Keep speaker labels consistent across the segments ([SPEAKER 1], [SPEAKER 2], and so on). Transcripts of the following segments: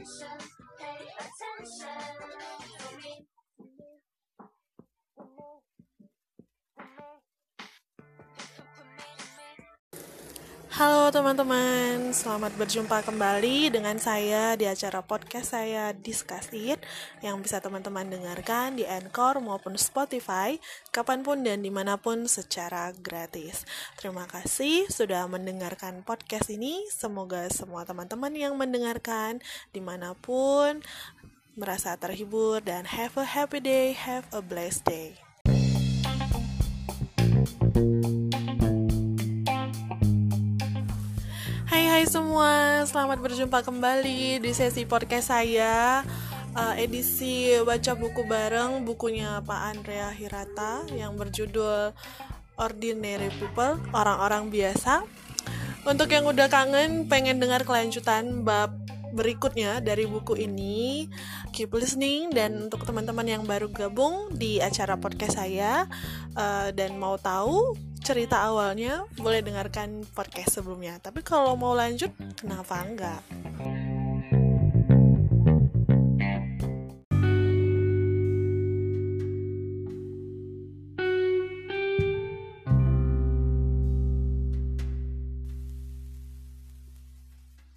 [SPEAKER 1] attention, pay attention
[SPEAKER 2] Halo teman-teman, selamat berjumpa kembali dengan saya di acara podcast saya Discuss It yang bisa teman-teman dengarkan di Anchor maupun Spotify kapan pun dan di mana pun secara gratis. Terima kasih sudah mendengarkan podcast ini, semoga semua teman-teman yang mendengarkan di mana pun merasa terhibur dan have a happy day, have a blessed day. Hai semua, selamat berjumpa kembali di sesi podcast saya. Uh, edisi baca buku bareng bukunya Pak Andrea Hirata yang berjudul Ordinary People, orang-orang biasa. Untuk yang udah kangen pengen dengar kelanjutan bab berikutnya dari buku ini, keep listening. Dan untuk teman-teman yang baru gabung di acara podcast saya uh, dan mau tahu cerita awalnya boleh dengarkan podcast sebelumnya. Tapi kalau mau lanjut kenapa enggak?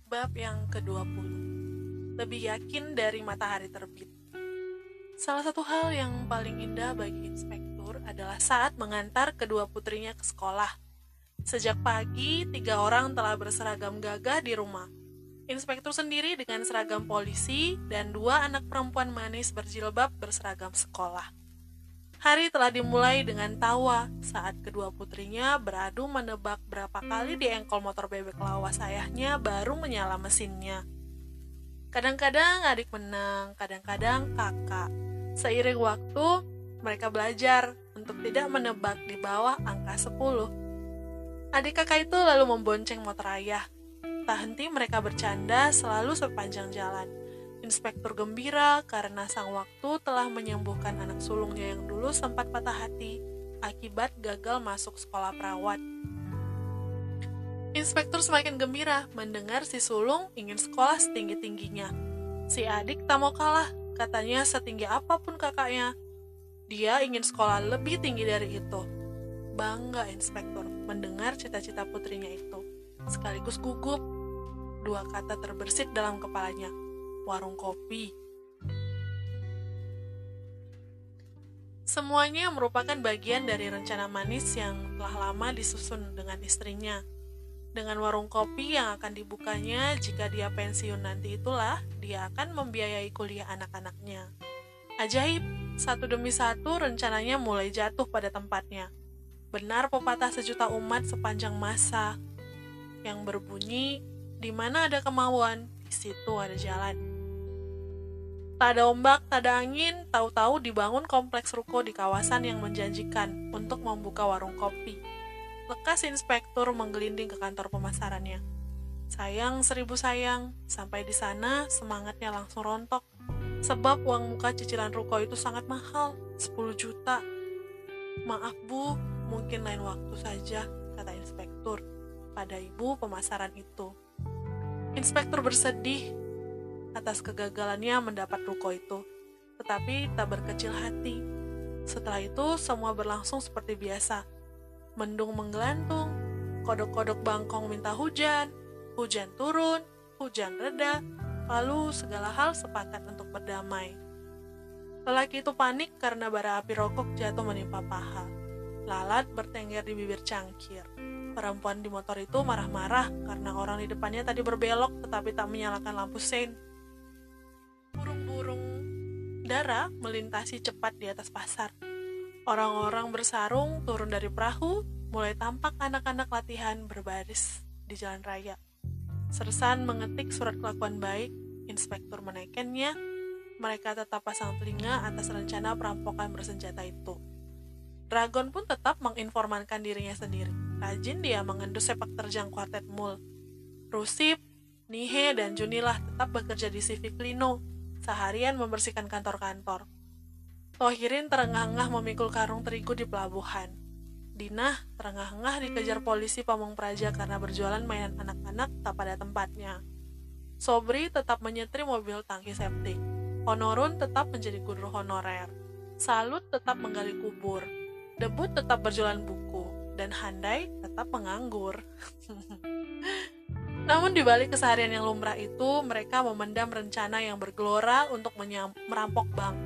[SPEAKER 2] Bab yang ke-20 Lebih yakin dari matahari terbit. Salah satu hal yang paling indah bagi inspektur adalah saat mengantar kedua putrinya ke sekolah. Sejak pagi, tiga orang telah berseragam gagah di rumah. Inspektur sendiri dengan seragam polisi dan dua anak perempuan manis berjilbab berseragam sekolah. Hari telah dimulai dengan tawa saat kedua putrinya beradu menebak berapa kali di engkol motor bebek lawas ayahnya baru menyala mesinnya. Kadang-kadang adik menang, kadang-kadang kakak. Seiring waktu, mereka belajar untuk tidak menebak di bawah angka 10. Adik kakak itu lalu membonceng motor ayah. Tak henti mereka bercanda selalu sepanjang jalan. Inspektur gembira karena sang waktu telah menyembuhkan anak sulungnya yang dulu sempat patah hati akibat gagal masuk sekolah perawat. Inspektur semakin gembira mendengar si sulung ingin sekolah setinggi-tingginya. Si adik tak mau kalah, katanya setinggi apa pun kakaknya. Dia ingin sekolah lebih tinggi dari itu. Bangga inspektur mendengar cita-cita putrinya itu. Sekaligus gugup. Dua kata terbersit dalam kepalanya. Warung kopi. Semuanya merupakan bagian dari rencana manis yang telah lama disusun dengan istrinya. Dengan warung kopi yang akan dibukanya jika dia pensiun nanti itulah, dia akan membiayai kuliah anak-anaknya. Ajaib, satu demi satu rencananya mulai jatuh pada tempatnya. Benar pepatah sejuta umat sepanjang masa yang berbunyi, di mana ada kemauan, di situ ada jalan. Tak ada ombak, tak ada angin, tahu-tahu dibangun kompleks ruko di kawasan yang menjanjikan untuk membuka warung kopi. Lekas inspektur menggelinding ke kantor pemasarannya. Sayang seribu sayang, sampai di sana semangatnya langsung rontok. Sebab uang muka cicilan ruko itu sangat mahal, 10 juta. Maaf bu, mungkin lain waktu saja, kata inspektur pada ibu pemasaran itu. Inspektur bersedih atas kegagalannya mendapat ruko itu, tetapi tak berkecil hati. Setelah itu, semua berlangsung seperti biasa. Mendung menggelantung, kodok-kodok bangkong minta hujan, hujan turun, hujan reda, lalu segala hal sepakat untuk berdamai. Lelaki itu panik karena bara api rokok jatuh menimpa paha. Lalat bertengger di bibir cangkir. Perempuan di motor itu marah-marah karena orang di depannya tadi berbelok tetapi tak menyalakan lampu sein. Burung-burung dara melintasi cepat di atas pasar. Orang-orang bersarung turun dari perahu, mulai tampak anak-anak latihan berbaris di jalan raya. Sersan mengetik surat kelakuan baik, inspektur menaikkannya, mereka tetap pasang telinga atas rencana perampokan bersenjata itu. Dragon pun tetap menginformankan dirinya sendiri. Rajin dia mengendus sepak terjang kuartet mul. Rusip, Nihe, dan Junilah tetap bekerja di Civic Lino, seharian membersihkan kantor-kantor. Tohirin terengah-engah memikul karung terigu di pelabuhan. Dinah terengah-engah dikejar polisi Pamong Praja karena berjualan mainan anak-anak tak pada tempatnya. Sobri tetap menyetir mobil tangki septik. Honorun tetap menjadi guru honorer. Salut tetap menggali kubur. Debut tetap berjualan buku. Dan Handai tetap menganggur. Namun di balik keseharian yang lumrah itu, mereka memendam rencana yang bergelora untuk merampok bank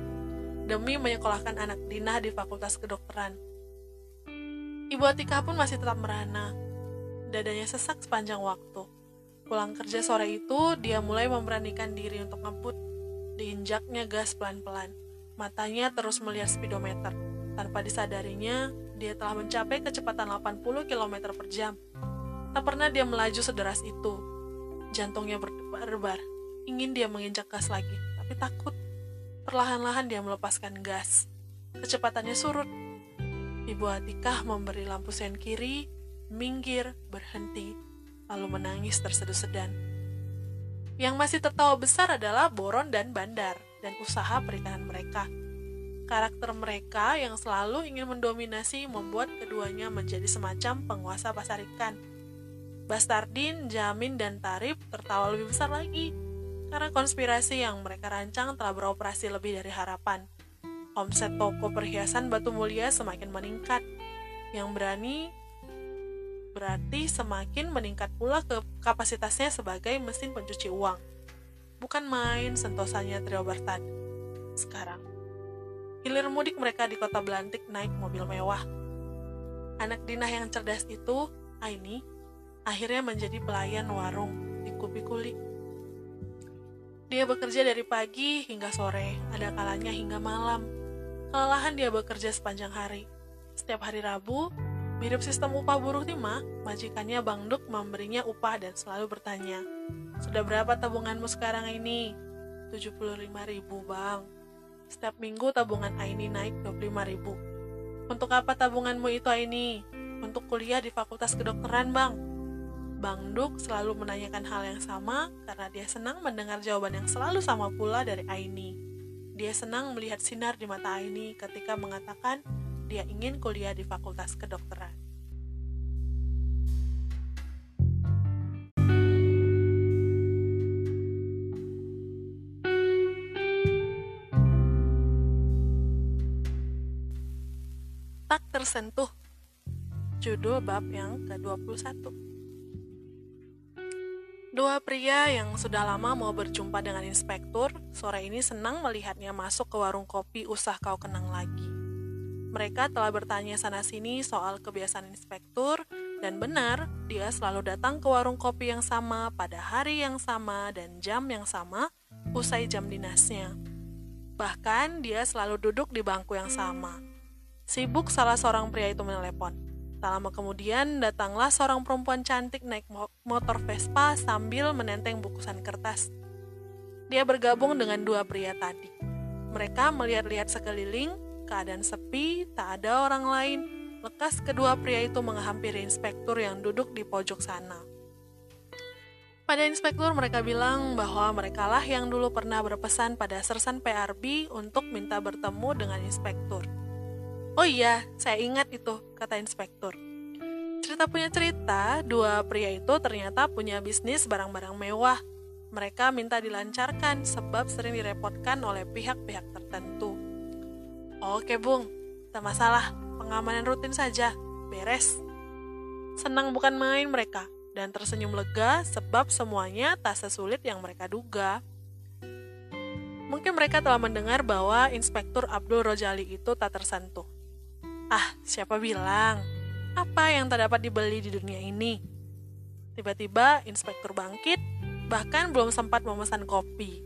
[SPEAKER 2] demi menyekolahkan anak Dina di Fakultas Kedokteran. Ibu Atika pun masih tetap merana. Dadanya sesak sepanjang waktu. Pulang kerja sore itu, dia mulai memberanikan diri untuk ngebut. Diinjaknya gas pelan-pelan. Matanya terus melihat speedometer. Tanpa disadarinya, dia telah mencapai kecepatan 80 km per jam. Tak pernah dia melaju sederas itu. Jantungnya berdebar-debar. Ingin dia menginjak gas lagi, tapi takut. Perlahan-lahan dia melepaskan gas. Kecepatannya surut. Ibu Atikah memberi lampu sen kiri, minggir, berhenti, lalu menangis terseduh-sedan. Yang masih tertawa besar adalah Boron dan Bandar, dan usaha perikanan mereka. Karakter mereka yang selalu ingin mendominasi membuat keduanya menjadi semacam penguasa pasar ikan Bastardin, Jamin, dan Tarif tertawa lebih besar lagi karena konspirasi yang mereka rancang telah beroperasi lebih dari harapan. Omset toko perhiasan batu mulia semakin meningkat. Yang berani berarti semakin meningkat pula ke kapasitasnya sebagai mesin pencuci uang. Bukan main sentosanya trio Bartad. Sekarang, hilir mudik mereka di kota Belantik naik mobil mewah. Anak Dinah yang cerdas itu, Aini, akhirnya menjadi pelayan warung di Kupi-Kuli. Dia bekerja dari pagi hingga sore, ada kalanya hingga malam. Kelelahan dia bekerja sepanjang hari. Setiap hari Rabu, mirip sistem upah buruh Tima, majikannya Bang Duk memberinya upah dan selalu bertanya, Sudah berapa tabunganmu sekarang ini? 75 ribu bang. Setiap minggu tabungan Aini naik 25 ribu. Untuk apa tabunganmu itu Aini? Untuk kuliah di fakultas kedokteran bang. Bang Duk selalu menanyakan hal yang sama karena dia senang mendengar jawaban yang selalu sama pula dari Aini. Dia senang melihat sinar di mata Aini ketika mengatakan dia ingin kuliah di Fakultas Kedokteran. Tak tersentuh. Judul bab yang ke-21. Dua pria yang sudah lama mau berjumpa dengan inspektur, sore ini senang melihatnya masuk ke warung kopi usah kau kenang lagi. Mereka telah bertanya sana-sini soal kebiasaan inspektur, dan benar, dia selalu datang ke warung kopi yang sama pada hari yang sama dan jam yang sama, usai jam dinasnya. Bahkan, dia selalu duduk di bangku yang sama. Sibuk salah seorang pria itu menelepon. Tak lama kemudian, datanglah seorang perempuan cantik naik motor Vespa sambil menenteng bukusan kertas. Dia bergabung dengan dua pria tadi. Mereka melihat-lihat sekeliling, keadaan sepi, tak ada orang lain. Lekas kedua pria itu menghampiri inspektur yang duduk di pojok sana. Pada inspektur mereka bilang bahwa merekalah yang dulu pernah berpesan pada sersan PRB untuk minta bertemu dengan inspektur. Oh iya, saya ingat itu, kata inspektur. Cerita punya cerita, dua pria itu ternyata punya bisnis barang-barang mewah. Mereka minta dilancarkan sebab sering direpotkan oleh pihak-pihak tertentu. Oke bung, tak masalah, pengamanan rutin saja, beres. Senang bukan main mereka, dan tersenyum lega sebab semuanya tak sesulit yang mereka duga. Mungkin mereka telah mendengar bahwa Inspektur Abdul Rojali itu tak tersentuh. Ah, siapa bilang? Apa yang tak dapat dibeli di dunia ini? Tiba-tiba inspektur bangkit, bahkan belum sempat memesan kopi.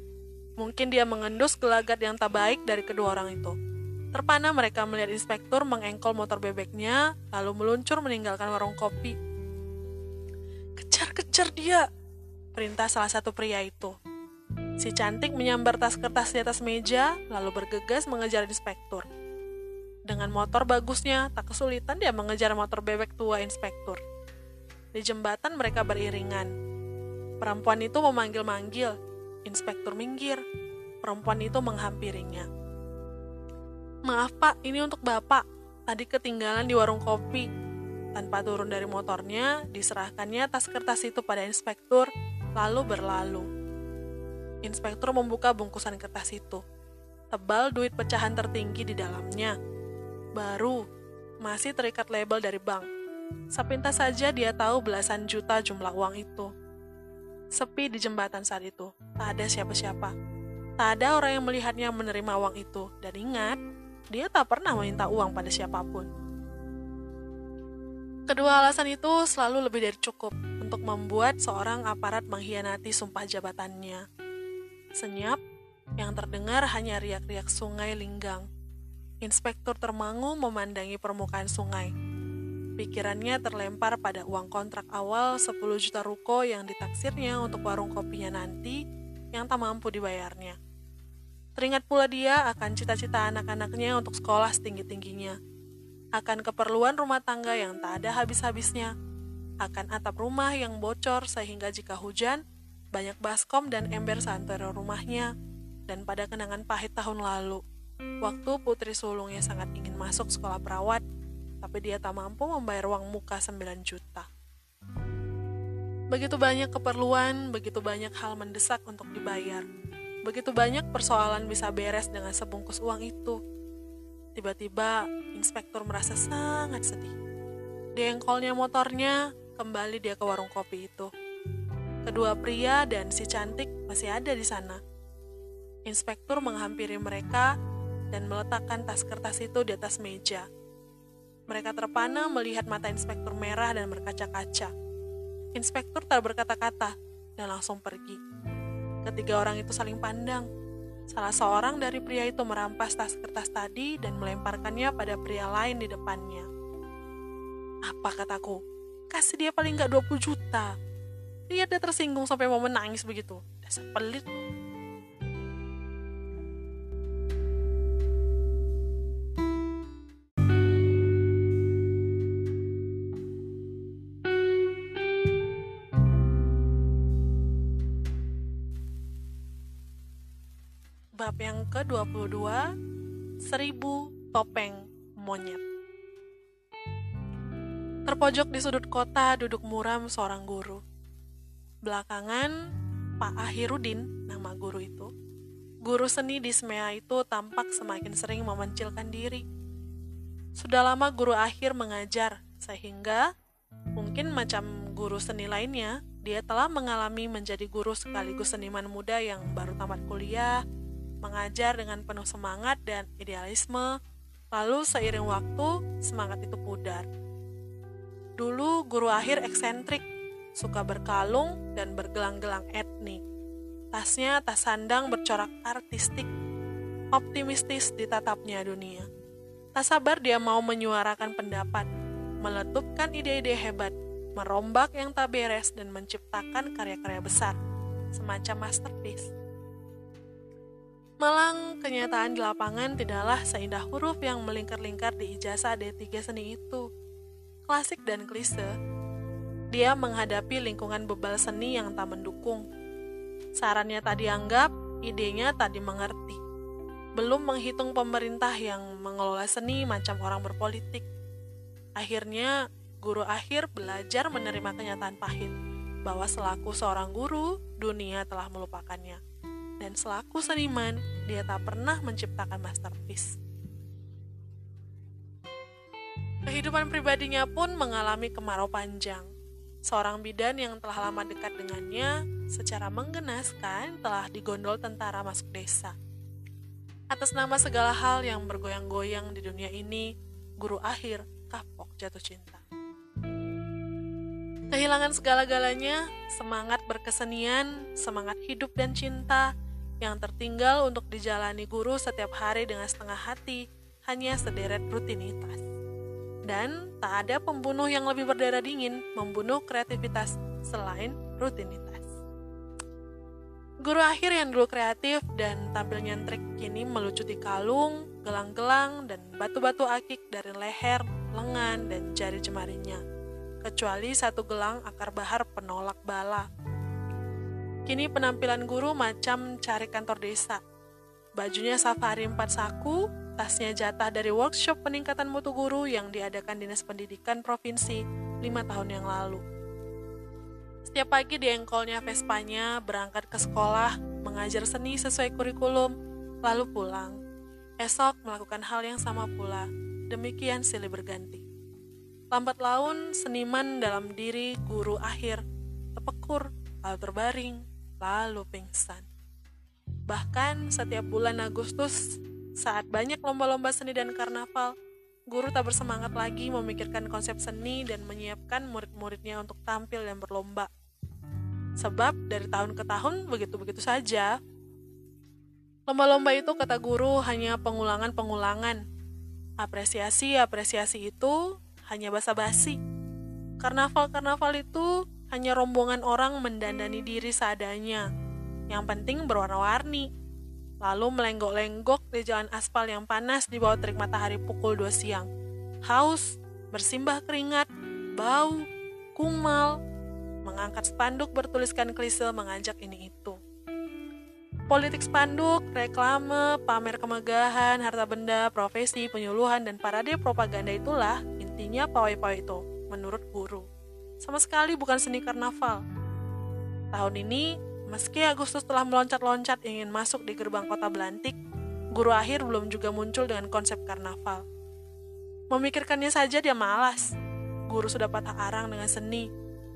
[SPEAKER 2] Mungkin dia mengendus gelagat yang tak baik dari kedua orang itu. Terpana mereka melihat inspektur mengengkol motor bebeknya, lalu meluncur meninggalkan warung kopi. Kejar-kejar dia, perintah salah satu pria itu. Si cantik menyambar tas kertas di atas meja, lalu bergegas mengejar inspektur. Dengan motor bagusnya, tak kesulitan dia mengejar motor bebek tua inspektur. Di jembatan mereka beriringan. Perempuan itu memanggil-manggil. Inspektur minggir. Perempuan itu menghampirinya. Maaf pak, ini untuk bapak. Tadi ketinggalan di warung kopi. Tanpa turun dari motornya, diserahkannya tas kertas itu pada inspektur, lalu berlalu. Inspektur membuka bungkusan kertas itu. Tebal duit pecahan tertinggi di dalamnya. Baru, masih terikat label dari bank. Sepintas saja dia tahu belasan juta jumlah uang itu. Sepi di jembatan saat itu, tak ada siapa-siapa. Tak ada orang yang melihatnya menerima uang itu. Dan ingat, dia tak pernah meminta uang pada siapa pun. Kedua alasan itu selalu lebih dari cukup untuk membuat seorang aparat mengkhianati sumpah jabatannya. Senyap, yang terdengar hanya riak-riak sungai Linggang. Inspektur termangu memandangi permukaan sungai. Pikirannya terlempar pada uang kontrak awal 10 juta ruko yang ditaksirnya untuk warung kopinya nanti yang tak mampu dibayarnya. Teringat pula dia akan cita-cita anak-anaknya untuk sekolah setinggi-tingginya, akan keperluan rumah tangga yang tak ada habis-habisnya, akan atap rumah yang bocor sehingga jika hujan, banyak baskom dan ember santero rumahnya, dan pada kenangan pahit tahun lalu, waktu putri sulungnya sangat ingin masuk sekolah perawat, tapi dia tak mampu membayar uang muka 9 juta. Begitu banyak keperluan, begitu banyak hal mendesak untuk dibayar. Begitu banyak persoalan bisa beres dengan sebungkus uang itu. Tiba-tiba, inspektur merasa sangat sedih. Di engkolnya motornya, kembali dia ke warung kopi itu. Kedua pria dan si cantik masih ada di sana. Inspektur menghampiri mereka dan meletakkan tas kertas itu di atas meja. Mereka terpana melihat mata inspektur merah dan berkaca-kaca. Inspektur tak berkata-kata dan langsung pergi. Ketiga orang itu saling pandang. Salah seorang dari pria itu merampas tas kertas tadi dan melemparkannya pada pria lain di depannya. Apa kataku? Kasih dia paling nggak 20 juta. Lihat dia tersinggung sampai mau menangis begitu. Dasar pelit. Yang ke-22, Seribu Topeng Monyet. Terpojok di sudut kota duduk muram seorang guru. Belakangan, Pak Ahirudin, nama guru itu, guru seni di Smea itu tampak semakin sering memencilkan diri. Sudah lama guru akhir mengajar, sehingga mungkin macam guru seni lainnya, dia telah mengalami menjadi guru sekaligus seniman muda yang baru tamat kuliah, mengajar dengan penuh semangat dan idealisme, lalu seiring waktu semangat itu pudar. Dulu guru akhir eksentrik, suka berkalung dan bergelang-gelang etnik. Tasnya tas sandang bercorak artistik, optimistis di tatapnya dunia. Tak sabar dia mau menyuarakan pendapat, meletupkan ide-ide hebat, merombak yang tak beres dan menciptakan karya-karya besar, semacam masterpiece. Malang, kenyataan di lapangan tidaklah seindah huruf yang melingkar-lingkar di ijazah D3 seni itu. Klasik dan klise, dia menghadapi lingkungan bebal seni yang tak mendukung. Sarannya tak dianggap, idenya tak dimengerti. Belum menghitung pemerintah yang mengelola seni macam orang berpolitik. Akhirnya, guru akhir belajar menerima kenyataan pahit bahwa selaku seorang guru, dunia telah melupakannya dan selaku seniman, dia tak pernah menciptakan masterpiece. Kehidupan pribadinya pun mengalami kemarau panjang. Seorang bidan yang telah lama dekat dengannya secara menggenaskan telah digondol tentara masuk desa. Atas nama segala hal yang bergoyang-goyang di dunia ini, guru akhir kapok jatuh cinta. Kehilangan segala-galanya, semangat berkesenian, semangat hidup dan cinta, yang tertinggal untuk dijalani guru setiap hari dengan setengah hati hanya sederet rutinitas. Dan tak ada pembunuh yang lebih berdarah dingin membunuh kreativitas selain rutinitas. Guru akhir yang dulu kreatif dan tampil nyentrik kini melucuti kalung, gelang-gelang, dan batu-batu akik dari leher, lengan, dan jari jemarinya. Kecuali satu gelang akar bahar penolak bala Kini penampilan guru macam cari kantor desa. Bajunya safari empat saku, tasnya jatah dari workshop peningkatan mutu guru yang diadakan Dinas Pendidikan Provinsi lima tahun yang lalu. Setiap pagi di engkolnya Vespanya berangkat ke sekolah mengajar seni sesuai kurikulum, lalu pulang. Esok melakukan hal yang sama pula. Demikian silih berganti. Lambat laun, seniman dalam diri guru akhir, tepekur, lalu terbaring, lalu pingsan. Bahkan setiap bulan Agustus, saat banyak lomba-lomba seni dan karnaval, guru tak bersemangat lagi memikirkan konsep seni dan menyiapkan murid-muridnya untuk tampil dan berlomba. Sebab dari tahun ke tahun begitu-begitu saja. Lomba-lomba itu kata guru hanya pengulangan-pengulangan. Apresiasi-apresiasi itu hanya basa-basi. Karnaval-karnaval itu hanya rombongan orang mendandani diri seadanya. Yang penting berwarna-warni lalu melenggok-lenggok di jalan aspal yang panas di bawah terik matahari pukul 2 siang. Haus, bersimbah keringat, bau, kumal, mengangkat spanduk bertuliskan klise mengajak ini itu. Politik spanduk, reklame, pamer kemegahan, harta benda, profesi, penyuluhan, dan parade propaganda itulah intinya pawai-pawai itu, menurut guru. Sama sekali bukan seni karnaval. Tahun ini Meski Agustus telah meloncat-loncat ingin masuk di gerbang kota Belantik, guru akhir belum juga muncul dengan konsep karnaval. Memikirkannya saja dia malas. Guru sudah patah arang dengan seni.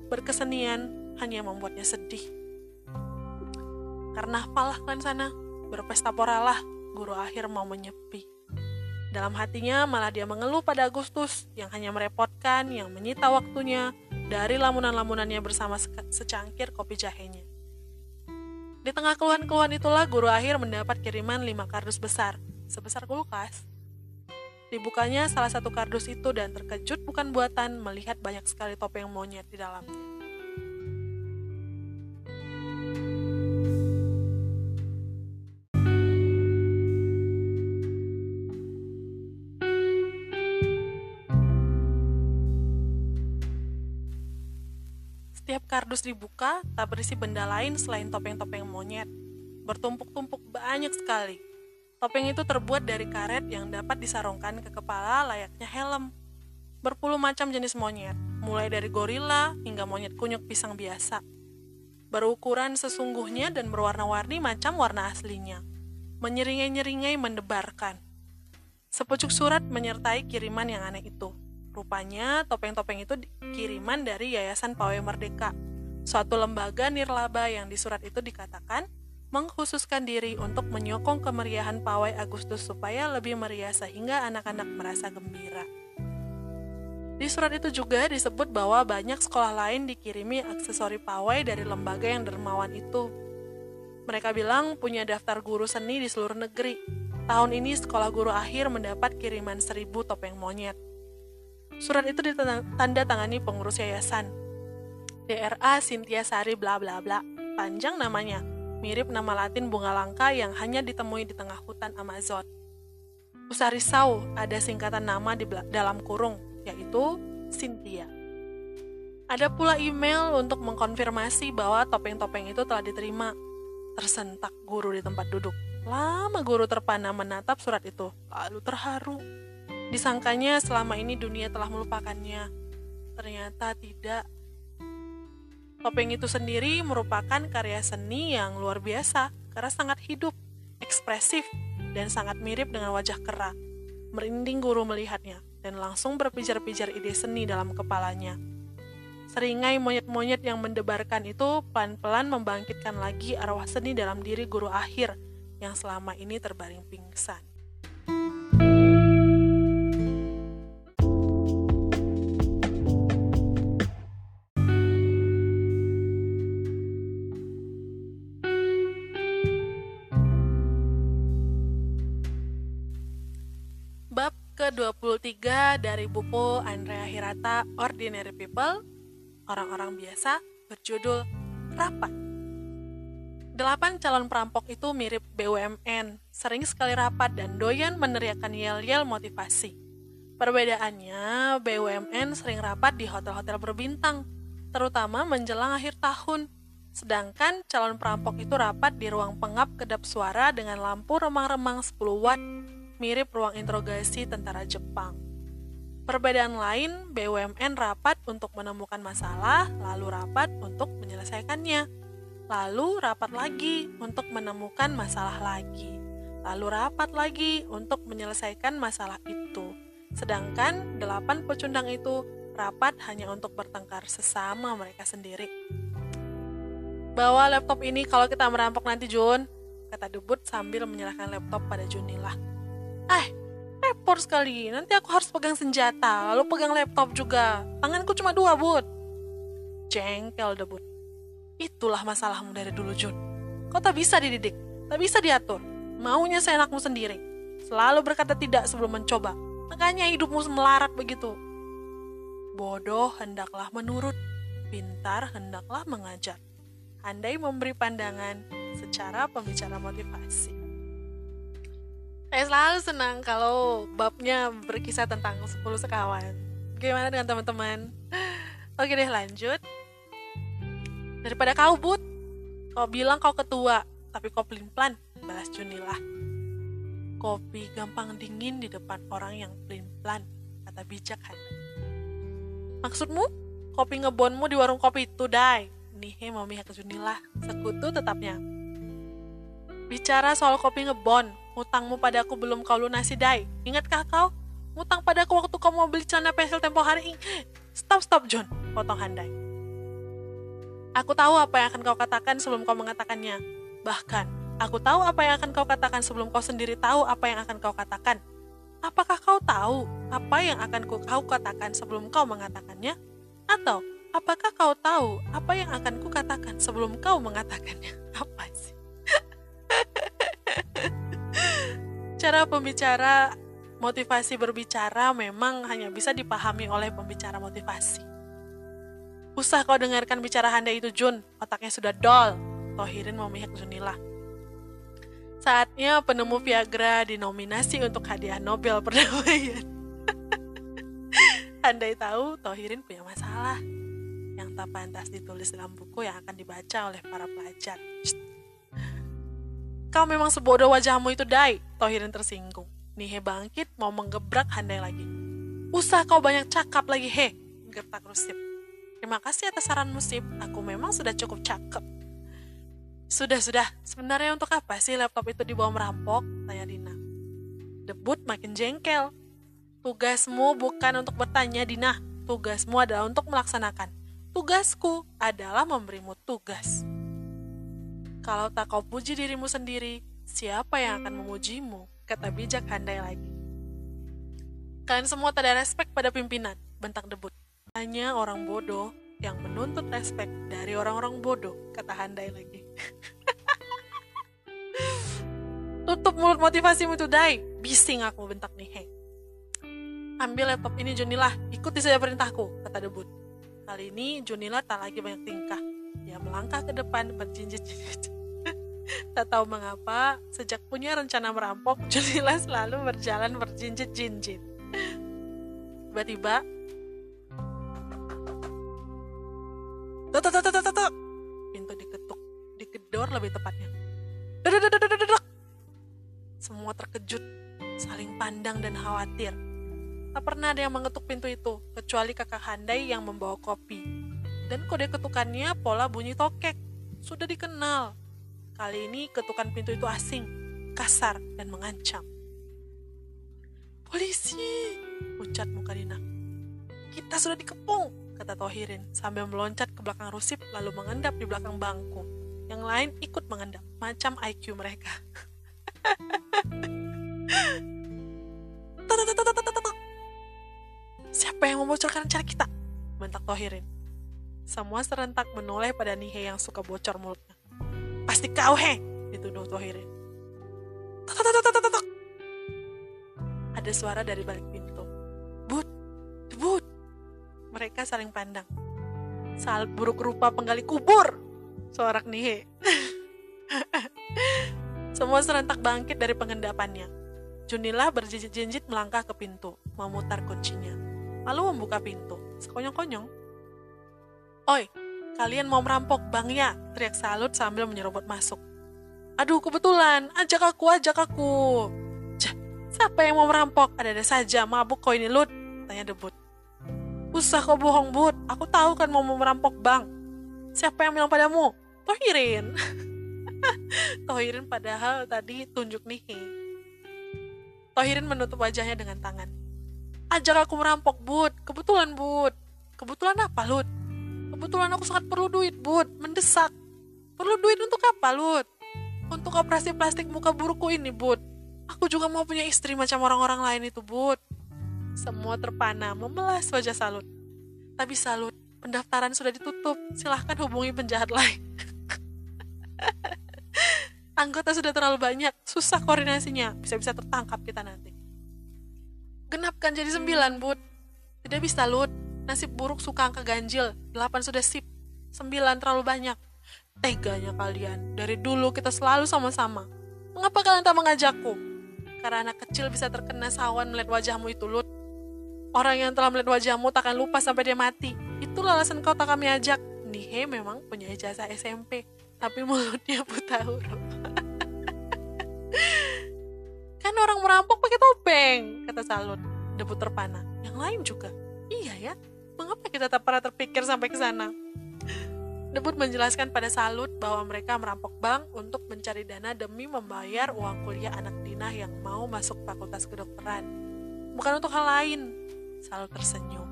[SPEAKER 2] Berkesenian hanya membuatnya sedih. Karnaval lah kan sana, berpesta poralah, guru akhir mau menyepi. Dalam hatinya malah dia mengeluh pada Agustus yang hanya merepotkan, yang menyita waktunya dari lamunan-lamunannya bersama secangkir kopi jahenya. Di tengah keluhan-keluhan itulah guru akhir mendapat kiriman lima kardus besar, sebesar kulkas. Dibukanya salah satu kardus itu dan terkejut bukan buatan melihat banyak sekali topeng monyet di dalamnya. Kardus dibuka, tak berisi benda lain selain topeng-topeng monyet. Bertumpuk-tumpuk banyak sekali. Topeng itu terbuat dari karet yang dapat disarungkan ke kepala layaknya helm. Berpuluh macam jenis monyet, mulai dari gorila hingga monyet kunyuk pisang biasa. Berukuran sesungguhnya dan berwarna-warni macam warna aslinya. Menyeringai-nyeringai mendebarkan. Sepucuk surat menyertai kiriman yang aneh itu. Rupanya topeng-topeng itu kiriman dari Yayasan Pawai Merdeka, suatu lembaga nirlaba yang di surat itu dikatakan mengkhususkan diri untuk menyokong kemeriahan pawai Agustus supaya lebih meriah sehingga anak-anak merasa gembira. Di surat itu juga disebut bahwa banyak sekolah lain dikirimi aksesori pawai dari lembaga yang dermawan itu. Mereka bilang punya daftar guru seni di seluruh negeri. Tahun ini sekolah guru akhir mendapat kiriman seribu topeng monyet. Surat itu ditanda tangani pengurus yayasan. DRA Cynthia Sari bla bla bla. Panjang namanya, mirip nama latin bunga langka yang hanya ditemui di tengah hutan Amazon. Usah risau, ada singkatan nama di dalam kurung, yaitu Cynthia. Ada pula email untuk mengkonfirmasi bahwa topeng-topeng itu telah diterima. Tersentak guru di tempat duduk. Lama guru terpana menatap surat itu, lalu terharu. Disangkanya selama ini dunia telah melupakannya. Ternyata tidak. Topeng itu sendiri merupakan karya seni yang luar biasa karena sangat hidup, ekspresif, dan sangat mirip dengan wajah kera. Merinding guru melihatnya dan langsung berpijar-pijar ide seni dalam kepalanya. Seringai monyet-monyet yang mendebarkan itu pelan-pelan membangkitkan lagi arwah seni dalam diri guru akhir yang selama ini terbaring pingsan. Ke-23 dari buku Andrea Hirata Ordinary People, orang-orang biasa, berjudul Rapat. Delapan calon perampok itu mirip BUMN, sering sekali rapat dan doyan meneriakan yel-yel motivasi. Perbedaannya, BUMN sering rapat di hotel-hotel berbintang, terutama menjelang akhir tahun. Sedangkan calon perampok itu rapat di ruang pengap kedap suara dengan lampu remang-remang 10 watt mirip ruang interogasi tentara Jepang. Perbedaan lain, BUMN rapat untuk menemukan masalah, lalu rapat untuk menyelesaikannya. Lalu rapat lagi untuk menemukan masalah lagi. Lalu rapat lagi untuk menyelesaikan masalah itu. Sedangkan delapan pecundang itu rapat hanya untuk bertengkar sesama mereka sendiri. Bawa laptop ini kalau kita merampok nanti Jun, kata Debut sambil menyerahkan laptop pada Junilah. Eh, repot sekali. Nanti aku harus pegang senjata, lalu pegang laptop juga. Tanganku cuma dua, Bud. Jengkel Debut. Itulah masalahmu dari dulu, Jun. Kau tak bisa dididik, tak bisa diatur. Maunya seenakmu sendiri. Selalu berkata tidak sebelum mencoba. Makanya hidupmu melarat begitu. Bodoh hendaklah menurut, pintar hendaklah mengajar. Andai memberi pandangan secara pembicara motivasi. Saya selalu senang kalau babnya berkisah tentang 10 sekawan. Gimana dengan teman-teman? Oke deh lanjut. Daripada kau but, kau bilang kau ketua, tapi kau pelin-pelan, balas Junilah. Kopi gampang dingin di depan orang yang pelin-pelan, kata bijak. Maksudmu? Kopi ngebonmu di warung kopi itu, Dai. Nihe memihak ke Junilah, sekutu tetapnya. Bicara soal kopi ngebon, utangmu padaku belum kau lunasi, Dai. Ingatkah kau? Utang padaku waktu kau mau beli celana pensil tempo hari. Stop, stop, John. Potong Handai. Aku tahu apa yang akan kau katakan sebelum kau mengatakannya. Bahkan, aku tahu apa yang akan kau katakan sebelum kau sendiri tahu apa yang akan kau katakan. Apakah kau tahu apa yang akan kau katakan sebelum kau mengatakannya? Atau, apakah kau tahu apa yang akan ku katakan sebelum kau mengatakannya? Apa sih? Cara pembicara motivasi berbicara memang hanya bisa dipahami oleh pembicara motivasi Usah kau dengarkan bicara Handa itu Jun, otaknya sudah dol. Tohirin memihak Junilah. Saatnya penemu Viagra dinominasi untuk hadiah Nobel perdamaian. Andai tahu Tohirin punya masalah yang tak pantas ditulis dalam buku yang akan dibaca oleh para pelajar. Kau memang sebodoh wajahmu itu, Dai. Tohirin tersinggung. Nihe bangkit mau menggebrak Handai lagi. Usah kau banyak cakap lagi, he. Gertak Rusip. Terima kasih atas saran musib, aku memang sudah cukup cakep. Sudah, sudah. Sebenarnya untuk apa sih laptop itu dibawa merampok? Tanya Dina. Debut makin jengkel. Tugasmu bukan untuk bertanya, Dina. Tugasmu adalah untuk melaksanakan. Tugasku adalah memberimu tugas. Kalau tak kau puji dirimu sendiri, siapa yang akan memujimu? Kata bijak Handai lagi. Kalian semua tak ada respek pada pimpinan, bentak debut. Hanya orang bodoh yang menuntut respek dari orang-orang bodoh, kata Handai lagi. Tutup mulut motivasimu itu, Dai. Bising aku bentak nih, hei. Ambil laptop ini, Junilah. Ikuti saja perintahku, kata debut. Kali ini, Junilah tak lagi banyak tingkah. Dia melangkah ke depan berjinjit-jinjit. Tak tahu mengapa, sejak punya rencana merampok, Junilah selalu berjalan berjinjit-jinjit. Tiba-tiba. Pintu diketuk, digedor lebih tepatnya. Semua terkejut, saling pandang dan khawatir. Tak pernah ada yang mengetuk pintu itu, kecuali kakak Handai yang membawa kopi. Dan kode ketukannya pola bunyi tokek. Sudah dikenal. Kali ini ketukan pintu itu asing, kasar, dan mengancam. Polisi! Ucat muka Dina. Kita sudah dikepung! kata Tohirin sambil meloncat ke belakang Rusip lalu mengendap di belakang bangku. Yang lain ikut mengendap, macam IQ mereka. Siapa yang membocorkan cara kita? Bentak Tohirin. Semua serentak menoleh pada Nihe yang suka bocor mulutnya. Pasti kau, he! Dituduh Tohirin. Ada suara dari balik pintu. But, but, mereka saling pandang. Sal buruk rupa penggali kubur. Sorak Nihe. Semua serentak bangkit dari pengendapannya. Junilah berjinjit-jinjit melangkah ke pintu, memutar kuncinya. Lalu membuka pintu, sekonyong-konyong. Oi, kalian mau merampok bang ya? Teriak salut sambil menyerobot masuk. Aduh, kebetulan. Ajak aku, ajak aku. Cah, siapa yang mau merampok? Ada-ada saja, mabuk kau ini, Lut. Tanya debut. Usah kau bohong, Bud. Aku tahu kan mau merampok bank. Siapa yang bilang padamu? Tohirin Tohirin padahal tadi tunjuk nih Tohirin menutup wajahnya dengan tangan ajak aku merampok bud kebetulan bud kebetulan apa Lut kebetulan aku sangat perlu duit bud. Mendesak. Perlu duit untuk apa Lut? Untuk operasi plastik muka burukku ini bud. Aku juga mau punya istri macam orang-orang lain itu bud. Semua terpana memelas wajah Salut. Tapi Salut pendaftaran sudah ditutup. Silahkan hubungi penjahat lain. Anggota sudah terlalu banyak. Susah koordinasinya. Bisa-bisa tertangkap kita nanti. Genapkan jadi sembilan bud. Tidak bisa lut nasib buruk suka angka ganjil. Delapan sudah sip. Sembilan terlalu banyak. Teganya kalian. Dari dulu kita selalu sama-sama. Mengapa kalian tak mengajakku? Karena anak kecil bisa terkena sawan melihat wajahmu itu lut. Orang yang telah melihat wajahmu takkan lupa sampai dia mati. Itulah alasan kau tak kami ajak. Nihe memang punya ijazah SMP tapi mulutnya buta huruf. Kan orang merampok pakai topeng kata Salut. Debut terpana. Yang lain juga. Iya ya mengapa kita tak pernah terpikir sampai ke sana Debut menjelaskan pada Salut bahwa mereka merampok bank untuk mencari dana demi membayar uang kuliah anak Dinah yang mau masuk fakultas kedokteran. Bukan untuk hal lain. Salut tersenyum.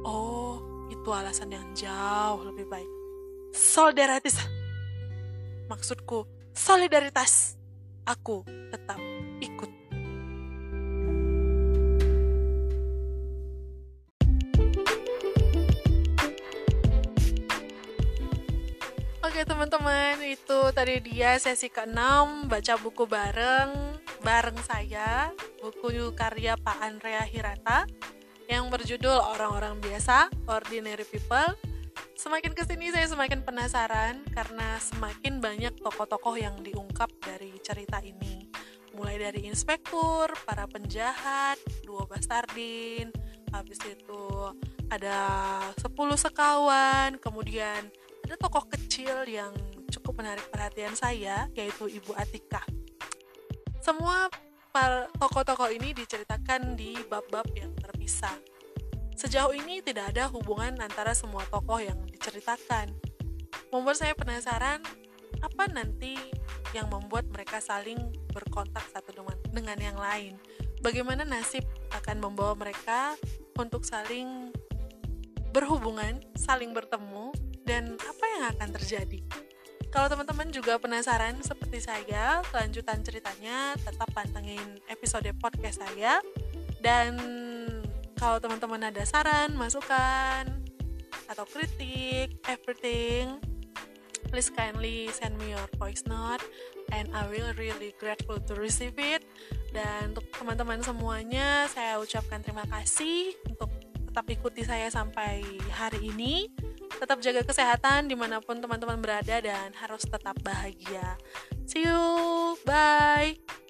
[SPEAKER 2] Oh, itu alasan yang jauh lebih baik. Solidaritas. Maksudku, solidaritas. Aku tetap ikut. Oke teman-teman, itu tadi dia sesi ke-6 baca buku bareng bareng saya, buku karya Pak Andrea Hirata yang berjudul Orang-orang Biasa, Ordinary People. Semakin ke sini saya semakin penasaran karena semakin banyak tokoh-tokoh yang diungkap dari cerita ini. Mulai dari inspektur, para penjahat, dua bastardin, habis itu ada 10 sekawan, kemudian ada tokoh kecil yang cukup menarik perhatian saya, yaitu Ibu Atika. Semua tokoh-tokoh ini diceritakan di bab-bab yang terpisah. Sejauh ini tidak ada hubungan antara semua tokoh yang diceritakan. Membuat saya penasaran apa nanti yang membuat mereka saling berkontak satu dengan, dengan yang lain. Bagaimana nasib akan membawa mereka untuk saling berhubungan, saling bertemu, dan apa yang akan terjadi. Kalau teman-teman juga penasaran seperti saya, kelanjutan ceritanya tetap pantengin episode podcast saya. Dan kalau teman-teman ada saran, masukan, atau kritik, everything, please kindly send me your voice note and I will really grateful to receive it. Dan untuk teman-teman semuanya, saya ucapkan terima kasih untuk tetap ikuti saya sampai hari ini tetap jaga kesehatan di mana pun teman-teman berada dan harus tetap bahagia. See you bye.